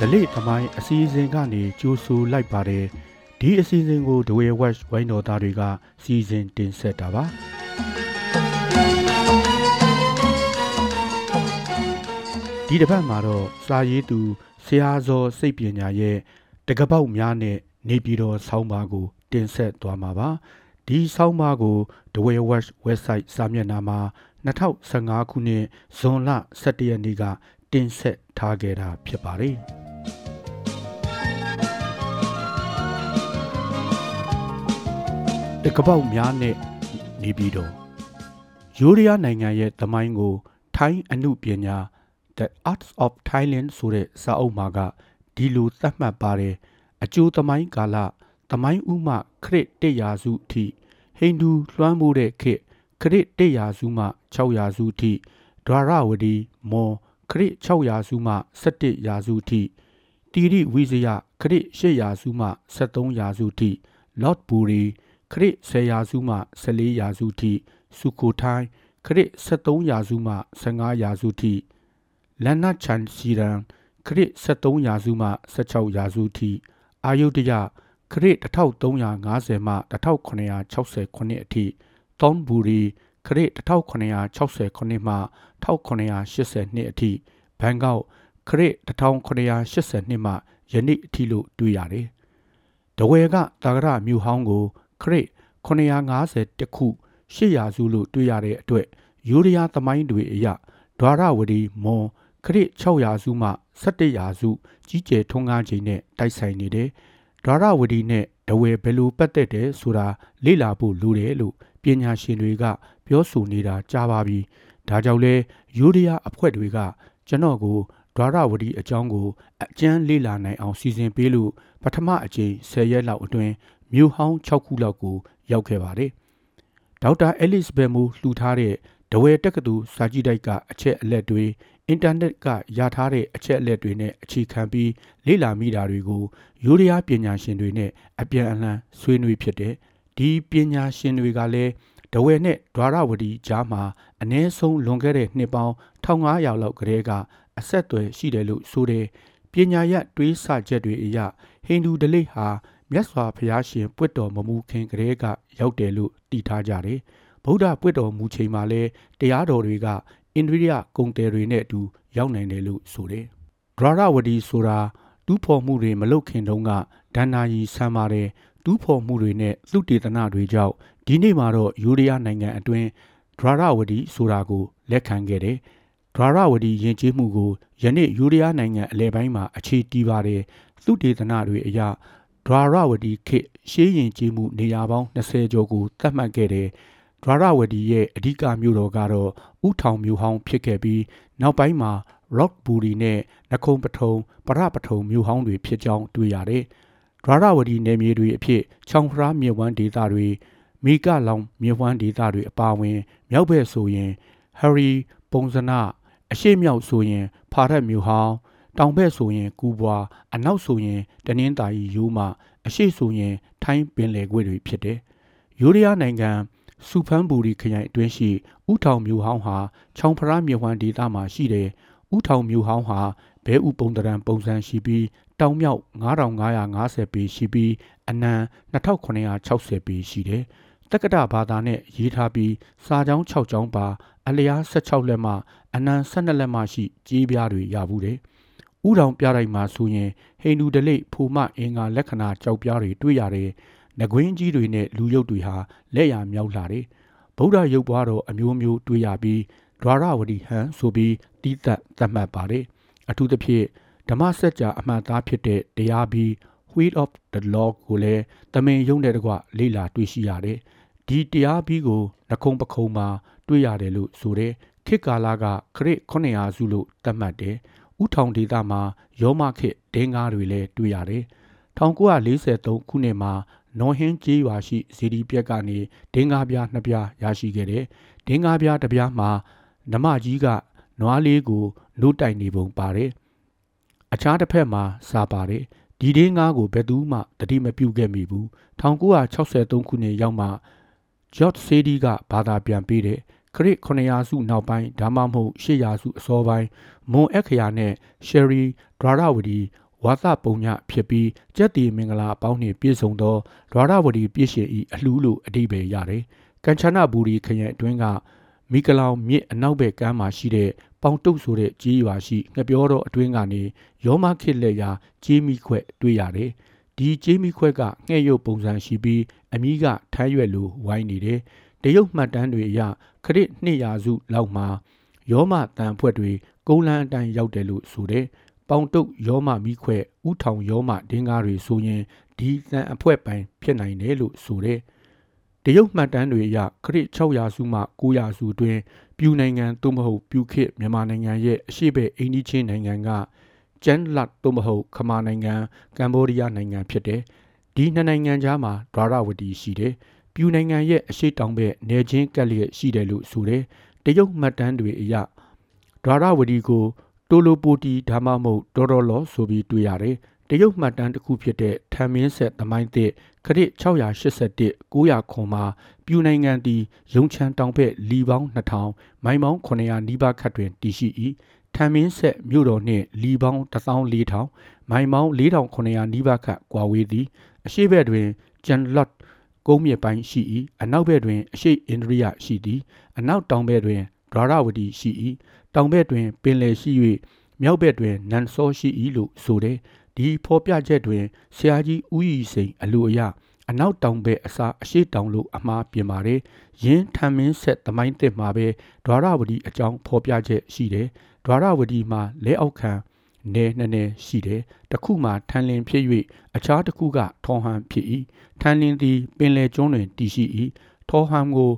ဒလိသမိုင်းအစီအစဉ်ကနေကြိုးဆိုလိုက်ပါတယ်ဒီအစီအစဉ်ကိုဒဝဲဝက်ဝိုင်းတော်သားတွေကစီစဉ်တင်ဆက်တာပါဒီတစ်ပတ်မှာတော့စာရေးသူဆရာဇော်စိတ်ပညာရဲ့တကပောက်များနဲ့နေပြည်တော်ဆောင်းပါးကို တင်ဆက်သွားမှာပါဒီဆောင်းပါးကိုဒဝဲဝက် website စာမျက်နှာမှာ2015ခုနှစ်ဇွန်လ17ရက်နေ့ကတင်ဆက်ထားခဲ့တာဖြစ်ပါတယ် တကပောက်များနဲ့နေပြီးတော့ယူရီးယားနိုင်ငံရဲ့သမိုင်းကို ထိုင်းအမှုပညာ The Arts of Thailand ဆိုတဲ့စာအုပ်မှာကဒီလိုသတ်မှတ်ပါတယ်အကျိုးသမိုင်းကာလသမိုင်းဥမှခရစ်တစ်ရာစုအထိဟိန္ဒူလွှမ်းမိုးတဲ့ခေတ်ခရစ်တစ်ရာစုမှ6ရာစုအထိဒွါရဝတီမော်ခရစ်6ရာစုမှ17ရာစုအထိတီရိဝိဇယခရစ်8ရာစုမှ73ရာစုအထိ Lord Buri ခရစ်10ရာစုမှ14ရာစုထိစုကိုထိုင်းခရစ်73ရာစုမှ15ရာစုထိလန်နာချန်စီရန်ခရစ်73ရာစုမှ16ရာစုထိအာယုဒယခရစ်1350မှ1960အထိသွန်ဘူရီခရစ်1960မှ1982အထိဘန်ကောက်ခရစ်1982မှယနေ့အထိလို့တွေ့ရတယ်။တဝဲကတာဂရမြို့ဟောင်းကို ခရစ်950ခု800စုလို့တွေ့ရတဲ့အတွက်ယူရီးယားသမိုင်းတွေအရဒွါရဝတီမွန်ခရစ်600စုမှ1700စုကြီးကျယ်ထွန်းကားခြင်းနဲ့တိုက်ဆိုင်နေတယ်။ဒွါရဝတီနဲ့ဒဝဲဘယ်လိုပတ်သက်တယ်ဆိုတာလေ့လာဖို့လိုတယ်လို့ပညာရှင်တွေက ပြောဆိုနေတာကြားပါပြီ။ဒါကြောင့်လဲယူရီးယားအဖွဲ့တွေကကျွန်တော်ကိုဒွါရဝတီအကြောင်းကိုအကျန်းလေ့လာနိုင်အောင်စီစဉ်ပေးလို့ပထမအကြိမ်10ရက်လောက်အတွင်း မြို့ဟောင်း6ခုလောက်ကိုရောက်ခဲ့ပါတယ်။ဒေါက်တာအဲလစ်ဘယ်မူလှူထားတဲ့ဒဝဲတက္ကသိုလ်စာကြည့်တိုက်ကအချက်အလက်တွေအင်တာနက်ကရထားတဲ့အချက်အလက်တွေနဲ့အခြေခံပြီးလေ့လာမိတာတွေကိုယူရီးယားပညာရှင်တွေနဲ့အပြန်အလှန်ဆွေးနွေးဖြစ်တဲ့ဒီပညာရှင်တွေကလည်းဒဝဲနဲ့ဒွါရဝတီကြားမှာအ ਨੇ ဆုံးလွန်ခဲ့တဲ့နှစ်ပေါင်း1500လောက်ကတည်းကအဆက်အသွယ်ရှိတယ်လို့ဆိုတဲ့ပညာရတွေးဆချက်တွေအရဟိန္ဒူဒလိဟာ မြတ်စွာဘုရားရှင်ပွတ်တော်မမူခင်ကလေးကရောက်တယ်လို့တည်ထားကြတယ်။ဗုဒ္ဓပွတ်တော်မူချိန်မှာလဲတရားတော်တွေကအိန္ဒြိယဂုံတယ်တွေနဲ့အတူရောက်နိုင်တယ်လို့ဆိုတယ်။ဒရရဝတီဆိုတာတူးဖော်မှုတွေမလုပ်ခင်တုန်းကဒန္နာကြီးဆမ်းပါတယ်တူးဖော်မှုတွေနဲ့သုတေသနတွေကြောင့်ဒီနေ့မှာတော့ယူရီးယားနိုင်ငံအတွင်းဒရရဝတီဆိုတာကိုလက်ခံခဲ့တယ်။ဒရရဝတီယဉ်ကျေးမှုကိုယနေ့ယူရီးယားနိုင်ငံအလဲပိုင်းမှာအခြေတည်ပါတယ်သုတေသနတွေအရ ဒွါရဝတီခေတ်ရှေးရင်ကြီးမှုနေရာပေါင်း20ကျော်ကိုသတ်မှတ်ခဲ့တဲ့ဒွါရဝတီရဲ့အဓိကမြို့တော်ကတော့ဥထောင်မြို့ဟောင်းဖြစ်ခဲ့ပြီးနောက်ပိုင်းမှာ Rock Buri နဲ့နခုံပထုံပရပထုံမြို့ဟောင်းတွေဖြစ်ကြောင်းတွေ့ရတယ်။ဒွါရဝတီနယ်မြေတွေအဖြစ်ချောင်းဖရားမြစ်ဝမ်းဒေသတွေမိကလောင်မြစ်ဝမ်းဒေသတွေအပါအဝင် မြောက်ဘက်ဆိုရင် Harry ပုံစနအရှိမြောက်ဆိုရင် ဖာရက်မြို့ဟောင်း တောင်ဘက်ဆိုရင်ကူပွားအနောက်ဆိုရင်တနင်္သာရီရိုးမအရှိဆိုရင် ထိုင်းပင်လယ်ကွေ့တွေဖြစ်တယ်။ယူရီးယားနိုင်ငံစူဖန်ဘူရီခရိုင်အတွင်းရှိဥထောင်မြို့ဟောင်းဟာချောင်းဖရားမြို့ဟွမ်ဒေသမှာရှိတယ်။ဥထောင်မြို့ဟောင်းဟာဘဲဥပုံတရံပုံစံရှိပြီးတောင်မြောက်9550ပေရှိပြီးအနံ2960ပေရှိတယ်။တက္ကတာဘာသာနဲ့ရေးထားပြီးစာကြောင်း6ကြောင်းပါ အလျား16လက်မှအနံ12လက်မှရှိကြေးပြားတွေရဘူးတယ်။ ဥတောင်ပြတိုက်မှာဆိုရင်ဟိန္ဒူဒလိဖူမအင်္ဂါလက္ခဏာကြောက်ပြားတွေတွေ့ရတယ်။ငကွင်းကြီးတွေနဲ့လူရုပ်တွေဟာလက်ရမြောက်လာတယ်။ဗုဒ္ဓရုပ်ပွားတော်အမျိုးမျိုးတွေ့ရပြီးဒွါရဝတီဟန်ဆိုပြီးတိသက်သတ်မှတ်ပါတယ်။အထူးသဖြင့်ဓမ္မစကြာအမှတ်သားဖြစ်တဲ့တရားပြီး Wheel of the Law ကိုလည်းတမင်ယုံတဲ့တကွလေ့လာတွေ့ရှိရတယ်။ဒီတရားပြီးကိုနှခုံပခုံမှာတွေ့ရတယ်လို့ဆိုတဲ့ခေတ်ကာလကခရစ်900စုလို့သတ်မှတ်တယ်။ ဥထောင်ဒေသမှာရောမခေတ်ဒင်းကားတွေလည်းတွေ့ရတယ်။1943ခုနှစ်မှာနော်ဟင်းကျေးရွာရှိဇီဒီပြက်ကနေဒင်းကားပြားနှစ်ပြားရရှိခဲ့တယ်။ဒင်းကားပြားတစ်ပြားမှာနမကြီးကနွားလေးကိုနိုးတိုင်နေပုံပါတယ်။အခြားတစ်ဖက်မှာစာပါတယ်။ဒီဒင်းကားကိုဘယ်သူမှတတိမပြုတ်ခဲ့မိဘူး။1963ခုနှစ်ရောက်မှဂျော့ဆေဒီကဘာသာပြန်ပေးတယ်။ ခရစ်900စုနောက်ပိုင်းဒါမှမဟုတ်800စုအစောပိုင်းမွန်အခရာနဲ့ရှယ်ရီဒရာရဝတီဝါသပုံညဖြစ်ပြီးကြက်တီမင်္ဂလာအပေါင်းနှင့်ပြည့်စုံသောဒွါရဝတီပြည့်ရှင်ဤအလှူးလို့အတိပယ်ရတယ်။ကံချနာဘူရီခရိုင်အတွင်းကမိကလောင်မြစ်အနောက်ဘက်ကမ်းမှာရှိတဲ့ပေါင်တုတ်ဆိုတဲ့ကြီးရွာရှိငပြောတော်အတွင်းကနေရောမခစ်လက်ရာကြီးမိခွက်တွေ့ရတယ်။ဒီကြီးမိခွက်ကငှဲ့ရုပ်ပုံစံရှိပြီးအမီးကထမ်းရွက်လိုဝိုင်းနေတယ်။ တရုတ်မှတ်တမ်းတွေအရခရစ်200စုလောက်မှာရောမတန်ဖွဲ့တွေကုန်းလန်းအတိုင်းရောက်တယ်လို့ဆိုတယ်။ပေါင်တုတ်ရောမမိခွက်ဥထောင်ရောမဒင်းကားတွေဆိုရင်ဒီတန်အဖွဲပိုင်ဖြစ်နိုင်တယ်လို့ဆိုတယ်။တရုတ်မှတ်တမ်းတွေအရခရစ်600စုမှ900စုတွင်ပြူနိုင်ငံသို့မဟုတ်ပြူခေတ်မြန်မာနိုင်ငံရဲ့အရှိဘက်အိန္ဒိချင်းနိုင်ငံကကျန်းလတ်သို့မဟုတ်ခမာနိုင်ငံကမ်ဘောဒီးယားနိုင်ငံဖြစ်တယ်။ဒီနှစ်နိုင်ငံကြားမှာဒွါရဝတီရှိတယ်။ ပြူနိုင်ငံရဲ့အရှိတောင်ဘက်နယ်ချင်းကပ်လျက်ရှိတယ်လို့ဆိုတယ်။တရုတ်မှတ်တမ်းတွေအရဒွါရဝတီကိုတိုလိုပိုတီဒါမှမဟုတ်ဒေါ်ဒေါ်လောဆိုပြီးတွေ့ရတယ်။တရုတ်မှတ်တမ်းတစ်ခုဖြစ်တဲ့ထံမင်းဆက်သမိုင်းသစ်ခရစ်681 900ခွန်မှာပြူနိုင်ငံသည်ရုံချမ်းတောင်ဘက်လီပေါင်း2000မိုင်ပေါင်း900နီးပါးခတ်တွင်တည်ရှိ၏ထံမင်းဆက်မြို့တော်နှင့်လီပေါင်း14000မိုင်ပေါင်း4900နီးပါးခတ်ကွာဝေးသည်အရှိဘက်တွင်ဂျန်လော့ ကုန်းမြစ်ပိုင်းရှိ၏အနောက်ဘက်တွင်အရှိအိန္ဒြိယရှိသည်အနောက်တောင်ဘက်တွင်ဒွါရဝတီရှိ၏တောင်ဘက်တွင်ပင်လယ်ရှိ၍မြောက်ဘက်တွင်နန်စောရှိ၏လို့ဆိုတယ်ဒီဖော်ပြချက်တွင်ဆရာကြီးဦးရီစိန်အလိုအယအနောက်တောင်ဘက်အစားအရှိတောင်လို့အမှားပြင်ပါတယ်။ယင်းထံမင်းဆက်သမိုင်းတစ်မှာပဲဒွါရဝတီအကြောင်းဖော်ပြချက်ရှိတယ်။ဒွါရဝတီမှာလဲအောက်ခံ နေနှစ်နေရှိတယ်။တစ်ခုမှာထန်လင်းဖြစ်၍အခြားတစ်ခုကထောဟန်ဖြစ်၏။ထန်လင်းသည်ပင်လယ်ကျွန်းတွင်တည်ရှိ၏။ထောဟန်ကို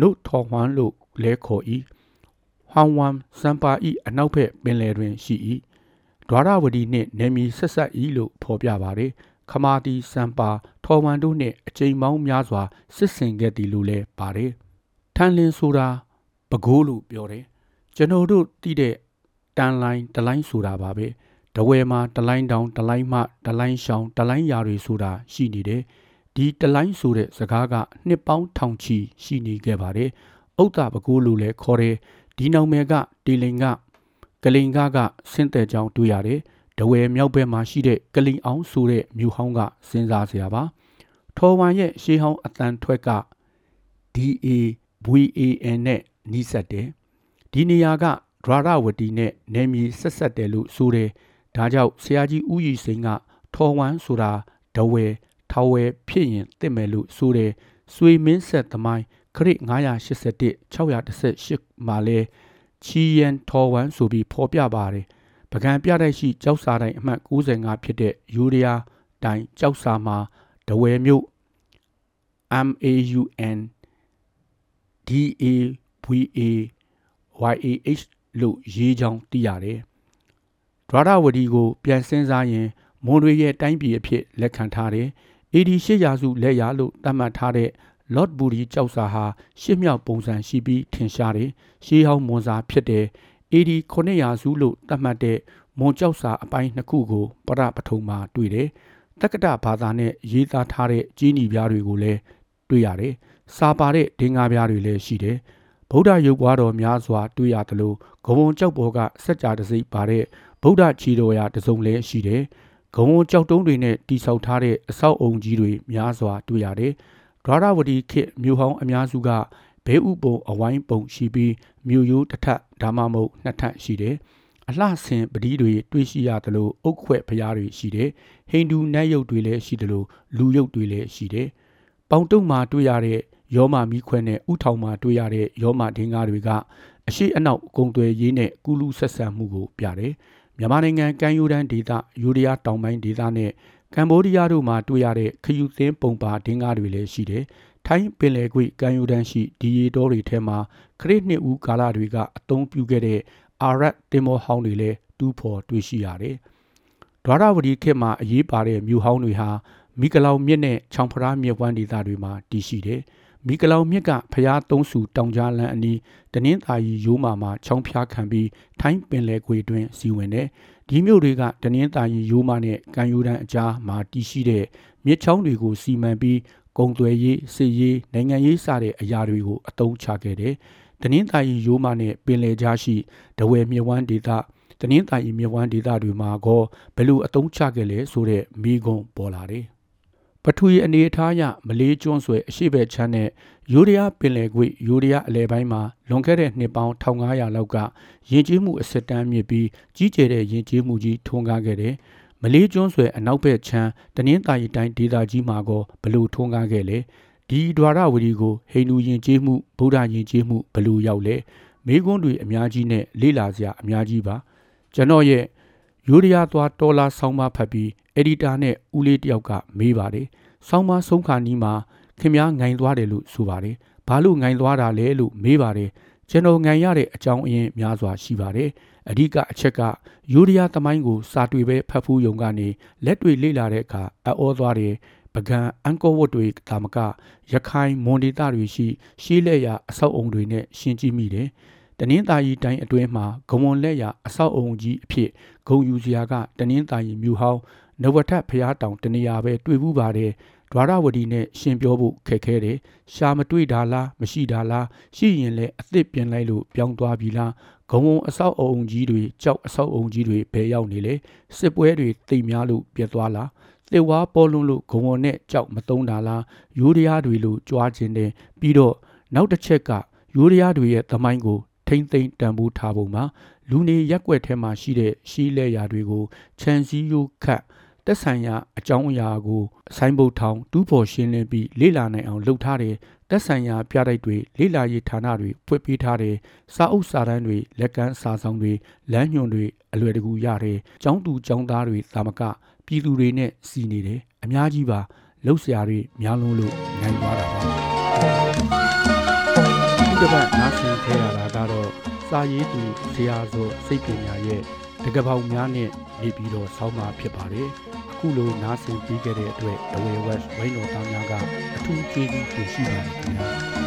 နုထောဟန်လို့လဲခေါ်၏။ဟွမ်ဝမ်စံပါဤအနောက်ဘက်ပင်လယ်တွင်ရှိ၏။ဒွါရဝတီနှင့်နေမီဆက်ဆက်ဤလို့ဖော်ပြပါတယ်။ခမာတီစံပါထော်ဝမ်တို့နှင့်အကြိမ်ပေါင်းများစွာစစ်ဆင်ခဲ့သည်လို့လည်းပါတယ်။ထန်လင်းဆိုတာပကိုးလို့ပြောတယ်။ကျွန်တော်တို့သိတဲ့ တန်လိုင်းတလိုင်းဆိုတာပါပဲ။တဝဲမှာတလိုင်းတောင်တလိုင်းမှတလိုင်းရှောင်းတလိုင်းရာတွေဆိုတာရှိနေတယ်။ဒီတလိုင်းဆိုတဲ့စကားကနှစ်ပေါင်းထောင်ချီရှိနေခဲ့ပါတယ်။ဥဒ္ဒါပကိုးလို့လည်းခေါ်တယ်။ဒီနောင်မယ်ကတီလင်ကကလိန်ကကဆင်းတဲ့ကြောင်တွေ့ရတယ်။ဒဝယ်မြောက်ဘက်မှာရှိတဲ့ကလိန်အောင်ဆိုတဲ့မြို့ဟောင်းကစဉ်းစားစရာပါထော်ဝမ်ရဲ့ရှေးဟောင်းအတန်ထွက်က DA VAN နဲ့နီးစပ်တယ်ဒီနေရာက ဒရာရဝတီနဲ့နေမီဆက်ဆက်တယ်လို့ဆိုတယ်ဒါကြောင့်ဆရာကြီးဦးရီစိန်ကထော်ဝမ်ဆိုတာဒဝယ်ထော်ဝယ်ဖြစ်ရင်တင့်မယ်လို့ဆိုတယ်ဆွေမင်းဆက်သမိုင်းခရစ်981 618မှာလဲချီယန်ထော်ဝမ်ဆိုပြီးဖော်ပြပါတယ်ပကံပြတိုက်ရှိကြောက်စာတိုင်းအမှတ်95ဖြစ်တဲ့ယူရီးယားတိုင်းကြောက်စာမှာဒဝယ်မြို့ MAUN DAVA YAH လို့ရေးကြောင်းသိရတယ်။ဒရဒဝတီကို ပြန်စင်းစားရင်မွန်တွေရဲ့တိုင်းပြည်အဖြစ်လက်ခံထားတယ်။ AD ၈ရာစုလက်ရလို့သတ်မှတ်ထားတဲ့ Lord Buri ကြောက်စာဟာရှစ်မြောက်ပုံစံရှိပြီးထင်ရှားတယ်။ရှေးဟောင်းမွန်စာဖြစ်တယ်။ AD 900စုလို့သတ်မှတ်တဲ့မွန်ကြောက်စာအပိုင်းနှစ်ခုကိုပရပထုံမှာတွေ့တယ်။တက္ကတဘာသာနဲ့ရေးသားထားတဲ့ကြီးနီပြားတွေကိုလည်းတွေ့ရတယ်။စာပါတဲ့ဒင်္ဂါပြားတွေလည်းရှိတယ်။ ဗုဒ္ဓရုပ်ပွားတော်များစွာတွေ့ရသလိုဂဝုံကြောက်ပေါ်ကစัจ जा တစိမ့်ပါတဲ့ဗုဒ္ဓချီတော်ရာတစုံလည်းရှိတယ်။ဂဝုံကြောက်တုံးတွေနဲ့တိဆောက်ထားတဲ့အဆောက်အုံကြီးတွေများစွာတွေ့ရတယ်။ဒရဝတီခေမြို့ဟောင်းအများစုကဘဲဥပုံအဝိုင်းပုံရှိပြီးမြို့ရိုးတစ်ထပ်ဒါမှမဟုတ်နှစ်ထပ်ရှိတယ်။အလှဆင်ပတိတွေတွေ့ရှိရသလိုအုတ်ခွဲ့ဖျားတွေရှိတယ်။ဟိန္ဒူနတ်ရုပ်တွေလည်းရှိသလိုလူရုပ်တွေလည်းရှိတယ်။ပေါင်တုံမှာတွေ့ရတဲ့ ယောမာမီခွဲနဲ့ဥထောင်မှာတွေ့ရတဲ့ယောမာဒင်းကားတွေကအရှိအနောက်ကုံသွယ်ရေးနဲ့ကုလူဆက်ဆံမှုကိုပြတယ်။မြန်မာနိုင်ငံကမ်းရိုးတန်းဒေသယူရီးယားတောင်ပိုင်းဒေသနဲ့ကမ်ဘောဒီးယားတို့မှာတွေ့ရတဲ့ခယူသင်းပုံပါဒင်းကားတွေလည်းရှိတယ်ထိုင်းပင်လယ်ကွေ့ကမ်းရိုးတန်းရှိဒီရီတောတွေထဲမှာခရစ်နှစ်ဦးကာလတွေကအသုံးပြုခဲ့တဲ့အာရတ်တင်မောဟောင်းတွေလည်းတူးဖော်တွေ့ရှိရတယ်။ဒွါရဝတီခေတ်မှာအရေးပါတဲ့မြို့ဟောင်းတွေဟာမိကလောင်မြစ်နဲ့ချောင်ဖရာမြစ်ဝမ်းဒေသတွေမှာတည်ရှိတယ်။ မိကလောင်မြစ်ကဖျားသုံးစုတောင်ကြားလန်းအနီးတနင်္သာရီရိုးမာမှာချောင်းဖျားခံပြီးထိုင်းပင်လယ်ကွေ့တွင်စီဝင်တယ်။ဒီမြို့တွေကတနင်္သာရီရိုးမာနဲ့ကံယူတန်းအကြားမှာတည်ရှိတဲ့မြစ်ချောင်းတွေကိုစီမံပြီးကုန်သွယ်ရေးစစ်ရေးနိုင်ငံရေးစတဲ့အရာတွေကိုအသုံးချခဲ့တယ်။တနင်္သာရီရိုးမနဲ့ပင်လယ်ကြားရှိဒဝယ်မြဝန်းဒေသတတနင်္သာရီမြဝန်းဒေသတွေမှာကောဘယ်လိုအသုံးချခဲ့လဲဆိုတဲ့မိကွန်းပေါ်လာတယ် ပထဝီအနေအထားအရမလေးကျွန်းဆွဲအရှိဘက်ချမ်းနဲ့ယူရီးယားပင်လယ်ကွေ့ယူရီးယားအလဲပိုင်းမှာလွန်ခဲ့တဲ့နှစ်ပေါင်း1500လောက်ကယဉ်ကျေးမှုအစစ်တမ်းမြစ်ပြီးကြီးကျယ်တဲ့ယဉ်ကျေးမှုကြီးထွန်းကားခဲ့တယ်။မလေးကျွန်းဆွဲအနောက်ဘက်ချမ်းတနင်္သာရီတိုင်းဒေသကြီးမှာကောဘလို့ထွန်းကားခဲ့လဲ။ဒီဒွါရဝတီကိုဟိန္ဒူယဉ်ကျေးမှုဗုဒ္ဓယဉ်ကျေးမှုဘလို့ရောက်လဲ။မိကွန်းတွေအများကြီးနဲ့လေ့လာစရာအများကြီးပါ။ကျွန်တော်ရဲ့ ယူရီးယားသွားတော်လာဆောင်းပါဖတ်ပြီးအက်ဒီတာနဲ့ဦးလေးတယောက်ကမေးပါတယ်။ဆောင်းပါဆုံးခါနီးမှာခင်များငိုင်သွားတယ်လို့ဆိုပါတယ်။ဘာလို့ငိုင်သွားတာလဲလို့မေးပါတယ်။ကျွန်တော်ငိုင်ရတဲ့အကြောင်းအရင်းများစွာရှိပါတယ်။အဓိကအချက်ကယူရီးယားသမိုင်းကိုစာတွေ့ပဲဖတ်ဖူးယုံကနေလက်တွေ့လေ့လာတဲ့အခါအောသွားတယ်။ပကံအန်ကောဝတ်တွေတာမကရခိုင်မွန်ဒေတာတွေရှိရှေးလက်ရအဆောက်အုံတွေနဲ့ရှင်းကြည့်မိတယ်။ တနင်္သာရီတိုင်းအတွင်းမှာဂဝွန်လက်ရအဆောက်အုံကြီးအဖြစ်ဂုံယူစရာကတနင်္သာရီမြို့ဟောင်းနဝထဖျားတောင်တနေရာပဲတွေ့ဘူးပါတယ်ဒွါရဝတီနဲ့ရှင်ပြောဖို့ခက်ခဲတယ်ရှာမတွေ့တာလားမရှိတာလားရှိရင်လည်းအသစ်ပြင်လိုက်လို့ပြောင်းသွားပြီလားဂုံဝုံအဆောက်အုံကြီးတွေကြောက်အဆောက်အုံကြီးတွေဘယ်ရောက်နေလဲစစ်ပွဲတွေတိမ်များလို့ပြတ်သွားလားသေဝါပေါ်လွန်းလို့ဂုံဝုံနဲ့ကြောက်မတုံးတာလားယူရီးယားတွေလို့ကြွားခြင်းတယ်ပြီးတော့နောက်တစ်ချက်ကယူရီးယားတွေရဲ့သမိုင်းကို ထိမ့်သိမ့်တန်ဖိုးထားပုံမှာလူနေရက်ွက်ထဲမှာရှိတဲ့ရှီးလဲရာတွေကိုခြံစည်းရိုးခတ်တက်ဆိုင်ရာအကြောင်းအရာကိုဆိုင်းဘုတ်ထောင်တူးဖော်ရှင်းလင်းပြီးလေ့လာနိုင်အောင်လုပ်ထားတယ်တက်ဆိုင်ရာပြတိုက်တွေလေ့လာရေးဌာနတွေဖွင့်ပေးထားတယ်စာအုပ်စာတမ်းတွေလက်ကမ်းစာဆောင်တွေလမ်းညွှန်တွေအလွယ်တကူရတယ်ကျောင်းသူကျောင်းသားတွေသာမကပြည်သူတွေနဲ့စီနေတယ်အများကြီးပါလှုပ်ရှားတွေများလုံးလို့နိုင်သွားတာပါဒီတစ်ပတ်နားဆင်ခဲ့ရတာကတော့ စာရေးသူဇေယျဇောစိတ်ပညာရဲ့တကပောက်များနဲ့နေပြီးတော့ဆောင်းပါဖြစ်ပါတယ်အခုလိုနားဆင်ပြီးခဲ့တဲ့အတွက်ဒဝဲဝက်ဝိုင်းတော်သားများကအထူးကျေးဇူးတင်ရှိပါတယ်ခင်ဗျာ